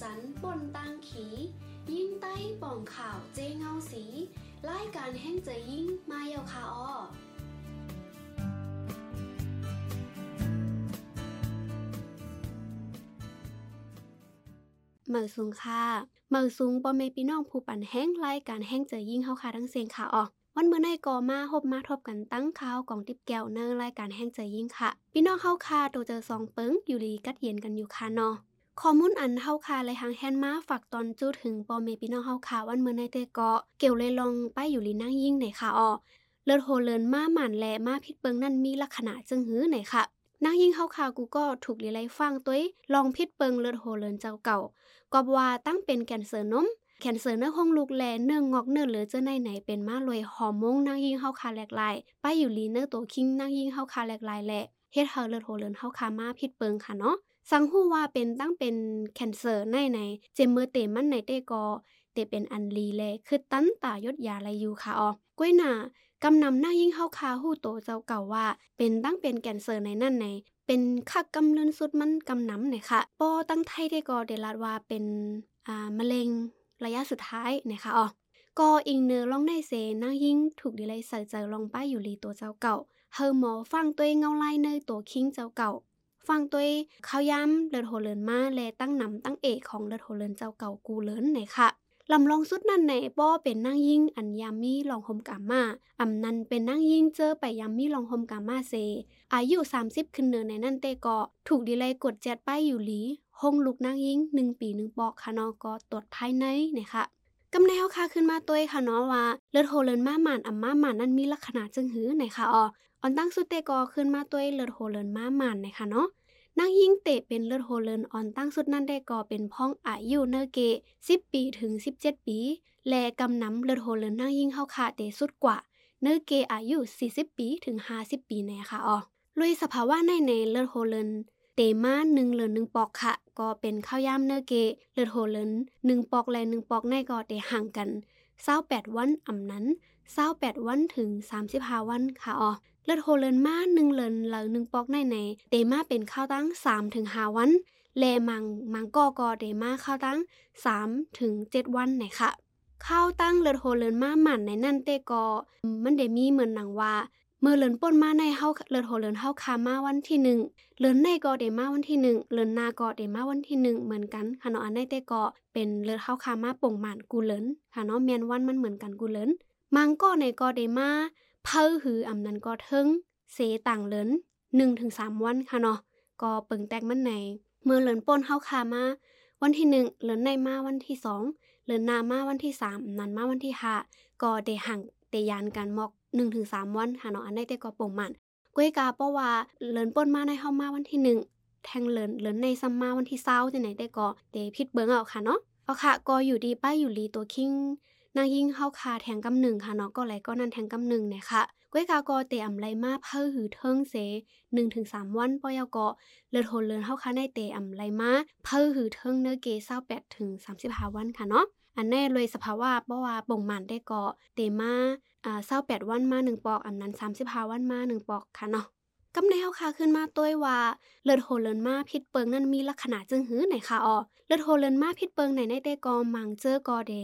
จันปนตังขี ยิ่งใต้ป่องข่าวเจเงาสีรายการแห้งใจยิ่งมาเยาคาออเมือสูงค่ะเมือสูงปอมเมพี่น้องผู้ปันแห้งรายการแห้งใจอยิ่งเฮาค่ะทั้งเสียงค่ะออวันเมื่อในก่อมาหบมาทบกันตั้งข่าวกองติบแก้วเนอรายการแห้งใจอยิ่งค่ะ พี่น้องเฮาค่ะตัวเจอสองเปิงอยู่ลีกัดเย็นกันอยู่ค่ะเนาะ ข้อมูลอันเฮาคาเลยหางแฮนมาฝากตอนจู้ถึงปอเมพี่น้องเฮาคาวันเมื่อในเตเกาะเกี่ยวเลยลองไปอยู่ลีนั่งยิ่งไหนค่ะอ้อเลิศโหเลินมาหมันแลมาพิดเปิงนั่นมีลักษณะจึงหื้อไหนค่ะนางยิ่งเฮาคากูก็ถูกลีไลฟังตัวลองพิดเปิงเลิศโหเลินเจ้าเก่าก็ว่าตั้งเป็นแกนเซอร์นมแคนเซอร์เนื้อห้องลูกแลเนื้องอกเนื้อเหลือเจ้าในไหนเป็นมาลยหอมมงนางยิ่งเฮาคาแหลกลายไปอยู่ลีเนื้อตัวคิงนางยิ่งเฮาคาแหลกลายแหละ เฮ็ดเฮาเลิศโหเลินเฮาคามาพิดเปิงค่ะเนาะสังหูว่าเป็นตั้งเป็นแคนเซอร์ในในเจมเมอร์เตมันในเตกอเตเป็นอันลีแลคือตั้นตายดยาลายูค่ะอ๋อก้วยหน้ากำนำหน้ายิ่งเฮาคาหู้โตเจ้าเก่าว่า เป็นตั้งเป็นแคนเซอร์ในนั่นในเป็นคักกำเลินสุดมันกำนำไหนค่ะปอตั้งไทยเตกอเดลาดว่าเป็นอ่ามะเร็งระยะสุดท้ายนะคะอ๋อ ก็อิงเนอลองได้เซนางยิ่งถูกดีไลใส่ใจลองป้ายอยู่ลีตัวเจ้าเก่าเฮอหมอฟังตัวเงาไล่เนยตัวคิงเจ้าเก่า ฟังตัวข้าวย้ำเลือดโหเลินมาและตั้งนำตั้งเอกของเลือดโหเลินเจ้าเก่ากูเลินไหนค่ะลำลองสุดนั่นในป้อเป็นนั่งยิ่งอันยามีลองหมกามาอำนันเป็นนั่งยิ่งเจอไปยามีลองหมกามาเซ อายุ 30 ขึ้นเนินในนั่นเตก็ถูกดีเลยกดแจดป้ายอยู่หลีห้องลูกนั่งยิ่งหนึ่งปีหนึ่งปอกค่ะนอก็ตรวจภายในนะคะ กำแนวค่ะขึ้นมาตัวค่ะเนาะว่าเลือดโหเลินมาหมันอัมมาหมันนั้นมีลักษณะจึงหื้อไหนค่ะอ๋อออนตั้งสุดเตกอขึ้นมาตัวเลือดโหเลินมาหมันไหนะคะเนาะนางยิ่งเตะเป็นเลือดโฮเลนออนตั้งสุดนั่นได้ก่อเป็นพ้องอายุเนเก10ปีถึง17ปี และกำนำเลือดโฮเลนนางยิ่งเข้าขาเตะสุดกว่า เนเกอายุ40ปีถึง50ปีแน่ค่ะอ๋อลุยสภาวะในในเลือดโฮเลน เตมาหนึ่งเหลือหนึ่งปอกค่ะ ก็เป็นข้าวย่ำเนื้อเกเลือดโฮเลินหนึ่งปอกแลหนึ่งปอกในก็เตห่างกันเศร้าแปดวันอ่ำนั้นเศร้าแปดวันถึงสามสิบห้าวันค่ะอ๋อเลือดโฮเลินมาหนึ่งเลินเหลือหนึ่งปอกในในเตมาเป็นข้าวตั้งสามถึงห้าวันแลมังมังกอกอเตมาข้าวตั้งสามถึงเจ็ดวันไหนค่ะข้าวตั้งเลือดโฮเลินมาหมันในนั่นเตกอมันเดมีเหมือนหนังว่า เมื่อเลินป่นมาในเฮาเลินโหเลินเฮาคามาวันที่หนึ่งเลินในกอเดมาวันที่หนึ่งเลินนากอเดมาวันที่หนึ่งเหมือนกันค่ะเนาะอันในเตกอเป็นเลินเฮาคามาป่งหมานกูเลินค่ะเนาะเมียนวันมันเหมือนกันกูเลินมังก็ในกอเดมาเพิ่หืออำนั้นก็เทิงเสต่างเลินหนึ่งถึงสามวันค่ะเนาะก็เปิงแตกมันในเมื่อเลินป่นเฮาคามาวันที่หนึ่งเลินในมาวันที่สองเลินนามาวันที่สามนั้นมาวันที่ห้าก็เดห่างเตยานกันมอก หนึ่งถึงสามวันหาเนาะอันได้แต่ก็ป่งมันก้วยกาเพราะว่าเลินป่นมาในเฮามาวันที่หนึ่งแทงเลินเลินในซัมมาวันที่เศร้าจังไหนได้ก็เตพิดเบิงเอาค่ะเนาะเอาค่ะก็อยู่ดีป้ายอยู่ลีตัวคิงนางยิ่งเฮาคาแทงกำหนึ่งค่ะเนาะก็ไหลก็นั่นแทงกำหนึ่งเนี่ยค่ะก้วยกากอเตอำไรมาเพิ่หือเทิงเสหนึ่งถึงสามวันปอยกอเลือดโหนเลินเฮาคาในเตอำไรมาเพิ่หือเทิงเนื้อเกเศร้าแปดถึงสามสิบห้าวันค่ะเนาะอันแน่เลยสภาวะเพราะว่าบ่งมันได้ก็เตมา อ่าเศร้าแปดวันมาหนึ่งปอกอันนั้นสามสิบห้าวันมาหนึ่งปอกค่ะเนาะกำแนวค่ะขึ้นมาต้วยว่าเลือดโหเลินมาพิษเปิงนั้นมีลักษณะจึงหื้อไหนค่ะอ๋อเลือดโหเลินมาพิษเปิงไหนในเตกอมังเจอกอเด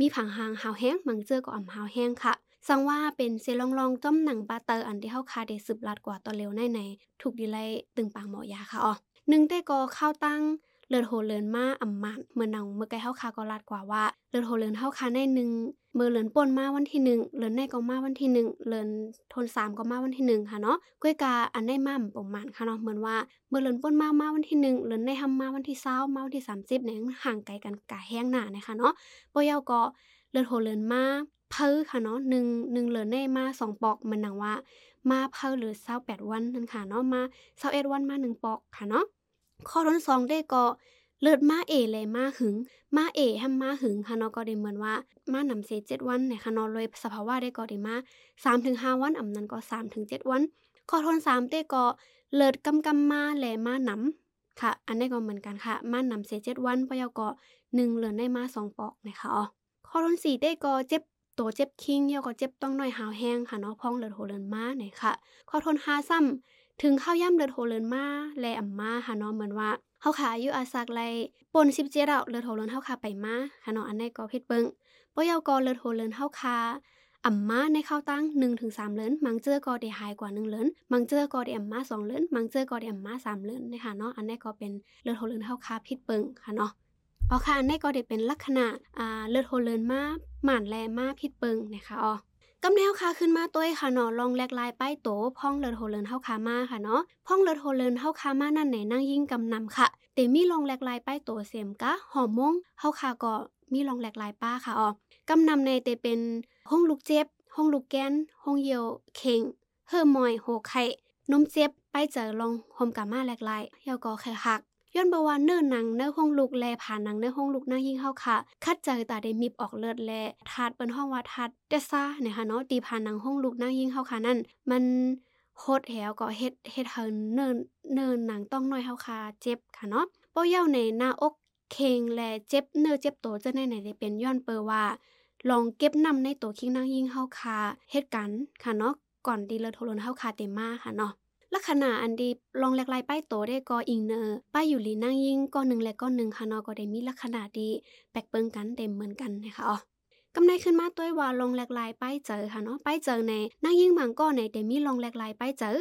มีผังหางหาวแห้งมังเจอก็อ่ำหาวแห้งค่ะสังว่าเป็นเซลองลองจ้อมหนังปลาเตอร์อันที่เข้าคาเดสืบลัดกว่าตอนเร็วในในถูกดีไลตึงปางหมอยาค่ะอ๋อหนึ่งเตกอเข้าตั้งเลือดโหเลินมาอ่ำมันเมื่อนังเมื่อไกลเฮาคาก็ลาดกว่าว่าเลือดโหเลินเฮาคาในหนึ่ง มื่อเลินป่นมาวันที่หนึ่งเลินในก็มาวันที่หนึ่งเลินทนสามก็มาวันที่หนึ่งค่ะเนาะก้อยกาอันได้มาประมาณค่ะเนาะเหมือนว่าเมื่อเลินป่นมามาวันที่หนึ่งเลินในทำมาวันที่เศร้ามาวันที่สามสิบเนี่ยห่างไกลกันกะแห้งหนานะคะเนาะปอยาก็เลือดโหเลินมาเพิ่ค่ะเนาะหนึ่งหนึ่งเลินในมาสองปอกมันหนังว่า มาเพิ่หรือเศร้าแปดวันนั่นค่ะเนาะมาเศร้าเอ็ดวันมาหนึ่งปอกค่ะเนาะข้อทนสองได้ก็ เลิศมาเอเลยมาหึง มาเอห้ำมาหึงค่ะนาะก็ได้เหมือนว่า มานำเซเจ็ดวันในค่ะนาะเลยสภาวะได้ก็ได้มาสามถึงห้าวันอ่ำนั้นก็สามถึงเจ็ดวันขอทนสามเต้ก็เลิศกำกำมาแลมานำค่ะ อันนี้ก็เหมือนกันค่ะ มานำเซเจ็ดวันปยก็หนึ่งเลือนได้มาสองปอกนะคะอ๋อขอทนสี่เต้ก็เจ็บตัวเจ็บคิงเยาก็เจ็บต้องหน้อยหาวแห้งค่ะเนาะพองเลือดโหเลินมาเนี่ยค่ะขอทนห้าซ้ำถึงข้าวย่ำเลือดโหเลินมาแลอ่ำมาค่ะเนาะเหมือนว่าาขาอายุอาศักไลปน17เอาเลือดโหเลินเฮาคาไปมาค่ะเนาะอันนี้ก็ผิดเบิงปอยาวก็เลือดโหเลินเฮาคาอ่ำมาในข้าวตั้ง1-3เลินมังเจอก็ได้หายกว่า1เลินมังเจอก็ได้อ่ำมา2เลินมังเจอก็ได้อ่ำมา3เลินนะคะเนาะอันนี้ก็เป็นเลือดโหเลินเฮาคาผิดเบิงค่ะเนาะอ๋อค่ะอันนี้ก็ได้เป็นลักษณะอ่าเลือดโหเลินมาหม่านแลมาผิดเบิงนะคะอ๋อ กำแนวค่ะขึ้นมาต้วค่ะเนาะลองแลกลายป้ายโตพ่องเลิศโฮเลินเฮาคามาค่ะเนาะพ่องเลิศโฮเลินเฮาคามานั่นไหนนั่งยิ่งกำนำค่ะเตมีลองแลกลายป้ายโตเสียมกะหอมมงเฮาคาก็มีลองแลกลายป้าค่ะอ๋อกำนำในเตเป็นห้องลูกเจ็บห้องลูกแกนห้องเยียวเข่งเฮอมอยโหไข่นมเจ็บไปเจอลองโฮมกามาแลกลายเฮาก็แค่หัก ย้อนบว่าเนื้อหนังเนื้อห้องลูกแลผ่านหนังเนื้อห้องลูกนั่งยิ่งเฮาค่ะคัดเจตาได้มีบออกเลือดแลทาดเปิ้นห้องว่าทาดเดซ่าเนี่ยค่ะเนาะตีผ่านหนังห้องลูกนั่งยิ่งเฮาค่ะนั่นมันโคดแหวก็เฮ็ดเฮ็ดเฮินเนินเนินหนังต้องน้อยเฮาค่ะเจ็บค่ะเนาะป้อเย้าในหน้าอกเคงและเจ็บเนื้อเจ็บตัวจะในไหนได้เป็นย้อนเปอว่า ลองเก็บนำในตัวคิงนั่งยิ่งเฮาค่ะเฮ็ดกันค่ะเนาะก่อนดีเลอโทรนเฮาค่ะเต็มมาค่ะเนาะ ลักษณะอันดีลองแหลกลายป้ายโตได้ก็อิงเนอร์ป้ายอยู่ลีนั่งยิ่งก็หนึ่งและก็หนึ่งค่ะเนาะก็ได้มีลักษณะดีแปลกเปิงกันเต็มเหมือนกันนะคะอ๋อกำไรขึ้นมาด้วว่าลองแหลกลายป้ายเจอค่ะเนาะป้ายเจอในนั่งยิ่งมังก็ในแต่มีลองแหลกลายป้ายเจอ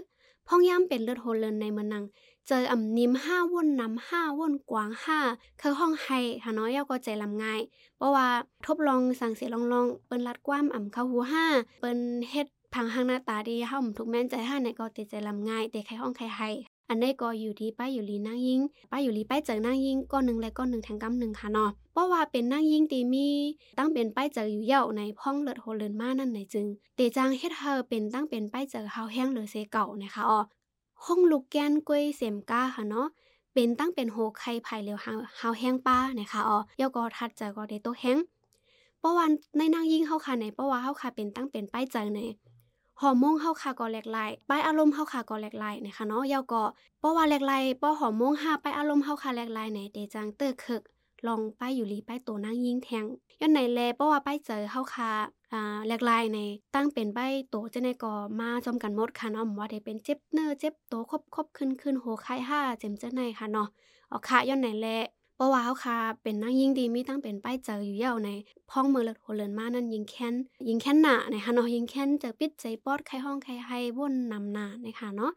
พองย่ำเป็นเลือดโฮเลนในเมืองนัง เจออ่ำนิมห้าว่นน้ำห้าว่นกวางห้าคือห้องไฮค่ะเนาะยาก็ใจลำง่าย เพราะว่าทบลองสั่งเสียลองลองเปิ้นรัดกว้ามอ่ำเข้าหูห้าเปิ้นเฮ็ด พังหางหน้าตาดีเฮาทุกแม่นใจห้าในก็ติดใจลำง่ายแต่ใครห้องใครให้อันนี้ก็อยู่ที่ป้ายอยู่ลีนั่งยิงป้ายอยู่ลีป้ายเจอนั่งยิงก้อนหนึ่งและก้อนหนึ่งแทงกำหนึ่งค่ะเนาะเพราะว่าเป็นนั่งยิงตีมีตั้งเป็นป้ายเจออยู่เย่าในพ้องเลือดโหเลินมานั่นไหนจึงเตจางเฮ็ดเฮอเป็นตั้งเป็นป้ายเจอเฮาแห้งหรือเซเก่านะคะอ๋อห้องลูกแกนกล้วยเสมก้าค่ะเนาะเป็นตั้งเป็นโหไข่ไผ่เหลวเฮาแห้งป้านะคะอ๋อยาก็ทัดเจอก็ได้โตแห้งเพราะว่าในนั่งยิงเฮาค่ะในเพราะว่าเฮาค่ะเป็นตั้งเป็นป้ายเจอใน ฮอร์โมนเฮาค่ะก็แหลกหลายป้ายอารมณ์เฮาค่ะก็แหลกหลายนะคะเนาะยาวก็เพราะว่าแหลกหลายป้อฮอร์โมนห้าป้ายอารมณ์เฮาค่ะแหลกหลายในเตจังเตอร์คึกลองป้ายอยู่ลีป้ายตัวนั่งยิงแทงย้อนไหนแลเพราะว่าป้ายเจอเฮาค่ะอ่าแหลกหลายในตั้งเป็นป้ายโตจะในก็มาจอมกันหมดค่ะเนาะว่าได้เป็นเจ็บเนื้อเจ็บโตครบครบขึ้นขึ้นโหไข้ห้าเจ็มเจ้าในค่ะเนาะเอาค่ะย้อนไหนแล เพราะว่าเฮาค่ะ เป็นนั่งยิงดีมีตั้งเป็นป้ายเจออยู่เย่าในพ้องเมือเลอดหัวเลือนมานั่นยิงแค้นยิงแค้นหนาในค่ะเนาะยิงแค้นเจอปิดใจปอดไข้ห้องไข้ให้ว่นนำหนานะคะเนาะ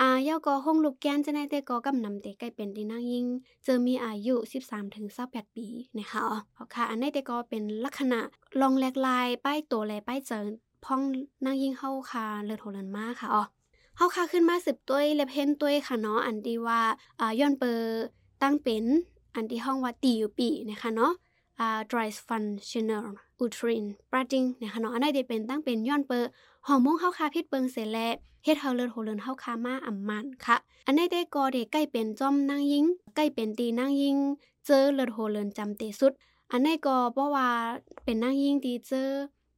อ่าเย่าก็ห้องลูกแกนจะในแต่ก็กำนำแต่ใกล้เป็นที่นั่งยิงเจอมีอายุ 13ถึง28ปีนะคะอ๋อค่ะ อันนี้แต่ก็เป็นลักษณะลองแหลกลายป้ายตัวแลป้ายเจอพ้องนั่งยิงเฮาค่ะเลือดหัวเลือนมาค่ะอ๋อเฮาค่ะขึ้นมาสืบต้วเล็บเห็นต้วค่ะเนาะอันดีว่าอ่าย้อนเปอตั้งเป็น อันที่ห้องว่าตีอยู่ปีนะคะเนาะอ่า dry functional uterine bleeding นะคะเนาะอันนี้เป็นตั้งเป็นย้อนเปอร์ฮอร์โมนเฮาคาพิษเบิงเสร็จแล้วเฮ็ดเฮาเลือดโหเลือนเฮาคามาอ่ำมันค่ะ อันนี้ได้ก็ได้ใกล้เป็นจอมนางยิงใกล้เป็นตีนางยิง เจอเลือดโหเลือนจำเตสุด อันนี้ก็เพราะว่าเป็นนางยิงตีเจอ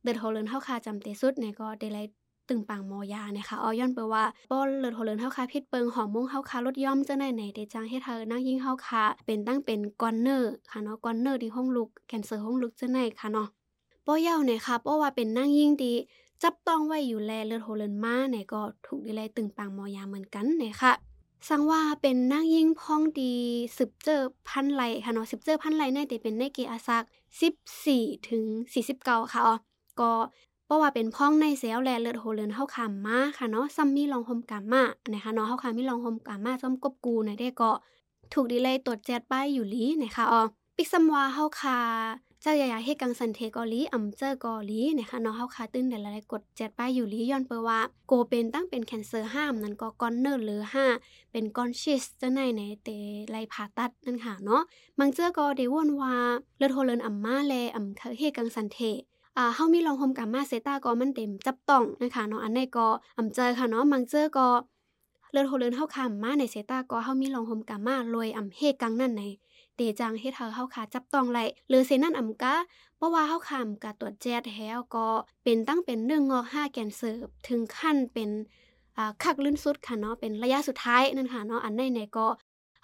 เลือดโหเลือนเฮาคาจำเตสุดเนี่ยก็ได้ไล ตึงปังมอยานะคะออย้อนเปว่าป้อนเลือดหัวเลือนเฮาคาพิษเปิงหอมมุ้งเฮาคาลดย่อมจะไหนไหนเดจังให้เธอนั่งยิ่งเฮาคาเป็นตั้งเป็นกอนเนอร์ค่ะเนาะกอนเนอร์ที่ห้องลุกแคนเซอร์ห้องลุกจะไหนค่ะเนาะป้อยาวเนี่ยค่ะเพราว่าเป็นนั่งยิ่งดีจับต้องไว้อยู่แลเลือดหัวเลือนมาเนี่ยก็ถูกดีเลยตึงปังมอยาเหมือนกันเนี่ยค่ะสังว่าเป็นนั่งยิ่งพ้องดีสืบเจอพันไหลค่ะเนาะสืบเจอพันไหลในแต่เป็นในเกอาซัก14ถึง49ค่ะอ๋อก็ เพราะว่าเป็นพ้องในเซลล์แลเลือดโหเลือนเฮาคามาค่ะเนาะซัมมีลองโฮมกามานะคะเนาะเฮาคามีลองโฮมกามาซ้อมกบกูในได้ก็ถูกดีเลยตรวจแจดป้ายอยู่ลีนะคะอ๋อปิกซัมวาเฮาคาเจ้าใหญ่ๆให้กังสันเทกอลีอำเจอกอลีนะคะเนาะเฮาคาตื้นแต่ละกดแจดป้ายอยู่ลีย้อนเปว่าโกเป็นตั้งเป็นแคนเซอร์ห้ามนั่นก็กอนเนอร์หรือ5เป็นกอนชิสจะในในเตไลผ่าตัดนั่นค่ะเนาะมังเจอก็ได้วนว่าเลือดโหเลือนอำมาแลอำเฮกังสันเท อ่าเฮามีลองโฮมกามาเซตาก็มันเต็มจับต้องนะคะเนาะอันในก็อำเจอค่ะเนาะมังเจอก็เลือนโหเลือนเฮาคามาในเซตาก็เฮามีลองโฮมกามาลอยอำเฮกังนั่นในเตจังเฮ็ดเฮาเฮาขาจับต้องไหลหรือเซนั่นอำกะเพราะว่าเฮาคำกะตรวจแจ๊ดแล้วก็เป็นตั้งเป็นเรื่องงอก5แกนเสิร์ฟถึงขั้นเป็นอ่าคักลื่นสุดค่ะเนาะเป็นระยะสุดท้ายนั่นค่ะเนาะอันในในก็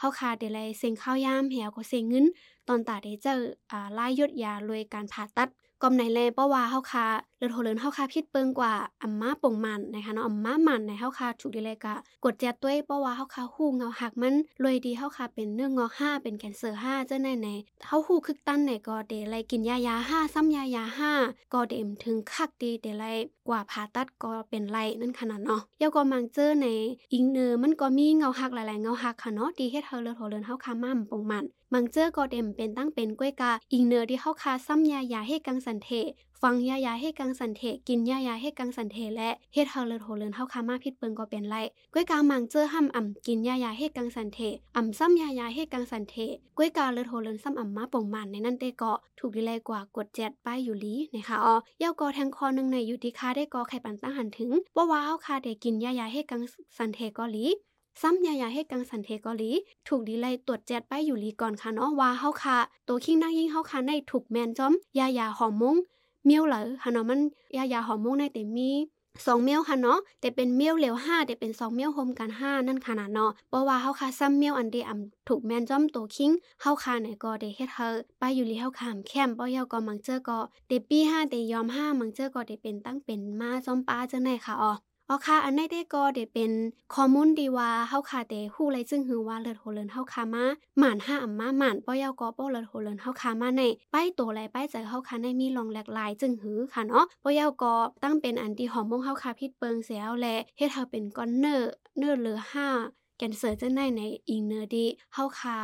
เฮาคาเดลัยเซ็งข้าวยามแหวก็เซ็งเงิน ตอนตาได้เจออ่าลายยดยาลวยการผ่าตัด กอมไหนแลเพราะว่าเฮาคาเลือดโหเลินเฮาคาพิดเปิงกว่าอัมมาป่งมันนะคะเนาะอัมมามันในเฮาคาถูกดีเลยกะกดแจต้วยเพราะว่าเฮาคาฮู้เงาหักมันรวยดีเฮาคาเป็นเนื้องอก5เป็นแคนเซอร์5เจ้าในในเฮาฮู้คึกตั้นในก็เดไลกินยายา5ซ้ำยายา5ก็เดมถึงคักดีเดไลกว่าผ่าตัดก็เป็นไรนั่นขนาดเนาะยาก็มังเจอในอิงเนอมันก็มีเงาหักหลายๆเงาหักค่ะเนาะดีเฮ็ดเฮาเลือดโหเลินเฮาคามั่มป่งมันมังเจอก็เดมเป็นตั้งเป็นกล้วยกาอิงเนอที่เฮาคาซ้ำยายาให้กังสันเท ฟังยายาให้กังสันเทกินยายาให้กังสันเทและเฮ็ดเฮาเลือดโหเลินเฮาคามาพิษเปิงก็เป็นไรก้วยกามังเจอห้ำอ่ำกินยายาให้กังสันเทอ่ำซ้ำยายาให้กังสันเทก้วยกาเลือดโหเลินซ้ำอ่ำมาป่งมันในนั่นเตเก็ถูกดีเลยกว่ากดแจดป้ายอยู่ลีนะคะอ๋อยาวกอแทงคอหนึ่งในอยู่ที่คาได้กอไข่ปันตั้งหันถึงว่าว้าเฮาคาได้กินยายาให้กังสันเทก็ลีซ้ำยายาให้กังสันเทกอลีถูกดีไลยตรวจแจดไปอยู่ลีก่อนค่ะเนาะว่าเฮาค่ะตัวคิงนั่งยิ่งเฮาค่ะในถูกแมนจอมยายาหอมมง เมียวเหลอค่ะเนาะมันยายาหอมมงในแต่มีสองเมียวค่ะเนาะแต่เป็นเมียวเหลวห้าแต่เป็นสองเมียวโฮมกันห้านั่นขนาดเนาะเพราะว่าเฮาคาซ้ำเมียวอันเดอำถูกแมนจอมตัวคิงเฮาคาไหนก็ได้เฮ็ดเฮอไปอยู่ลีเฮาคามแคมป้อยาก็มังเจอก็เตปีห้าเตยอมห้ามังเจอก็ได้เป็นตั้งเป็นมาจอมป้าจังไหนค่ะอ๋อ อ๋อค่ะ อันในได้ก็เดเป็นข้อมูลดีว่าเฮาคาเตฮู้ไรซึ่งหือว่าเลิศโหเลินเฮาคามาหมานห้าอัมมาหมานป้อยาวก็ป้อเลิศโหเลินเฮาคามาในป้ายโตไรป้ายใจเฮาคาในมีลองแหลกหลายจึงหือค่ะเนาะป้อยาวก็ตั้งเป็นอันที่หอมมงเฮาคาพิดเปิงเสียวแลเฮ็ดเฮาเป็นก้อนเนอร์เนอร์เหลือห้า แกนเซอร์จะในในอิงเนอร์ดีเฮาคา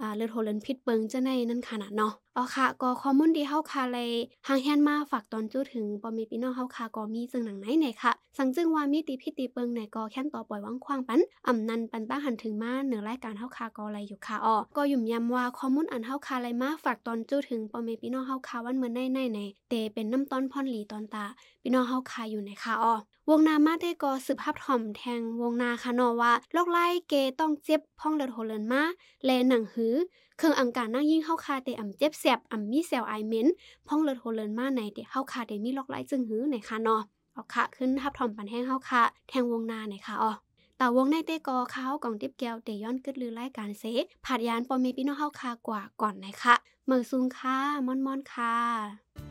อ่าเลือดโหเลนพิษเปิงจะในนั่นขนาดเนาะอ๋อค่ะก็ข้อมูลดีเฮาคาเลยหางแฮนมาฝากตอนจู้ถึงปอมีพี่น้องเฮาคาก็มีจึงหนังไหนไหนค่ะ สังจึงว่ามีตีพิษตีเปิงไหนก็แค่นต่อปล่อยว่างควางปันอ่ำนันปันป้าหันถึงมาเหนือรายการเฮาคาก็อะไรอยู่ค่ะอ๋อก็ยุ่มยำว่าข้อมูลอันเฮาคาเลยมาฝากตอนจู้ถึงปอมีพี่น้องเฮาคาวันเมื่อในในในเตเป็นน้ำต้นพรหลีตอนตาพี่น้องเฮาคาอยู่ในค่ะอ๋อ วงนามาได้ก็สืบภาพถ่อมแทงวงนาคานอว่าโรคไล่เกต้องเจ็บพ่องเลือดโหเลินมาแลหนังหือเครื่องอังการนั่งยิ่งเข้าคาเตอ่ำเจ็บแสบอ่ำมีเซลไอเมนพ่องเลือดโหเลินมาในเตเข้าคาเตมีโรคไล่จึงหือในคานอเอาค่ะขึ้นทับถ่อมปันแห้งเข้าคาแทงวงนาในค่ะอ๋อแต่วงในเตกอเขากองติบแก้วเตย้อนกึดลือไล่การเสผัดยานปอมีพี่น้องเข้าคากว่าก่อนนะคะเมือซุงค่ะมอนมอนค่ะ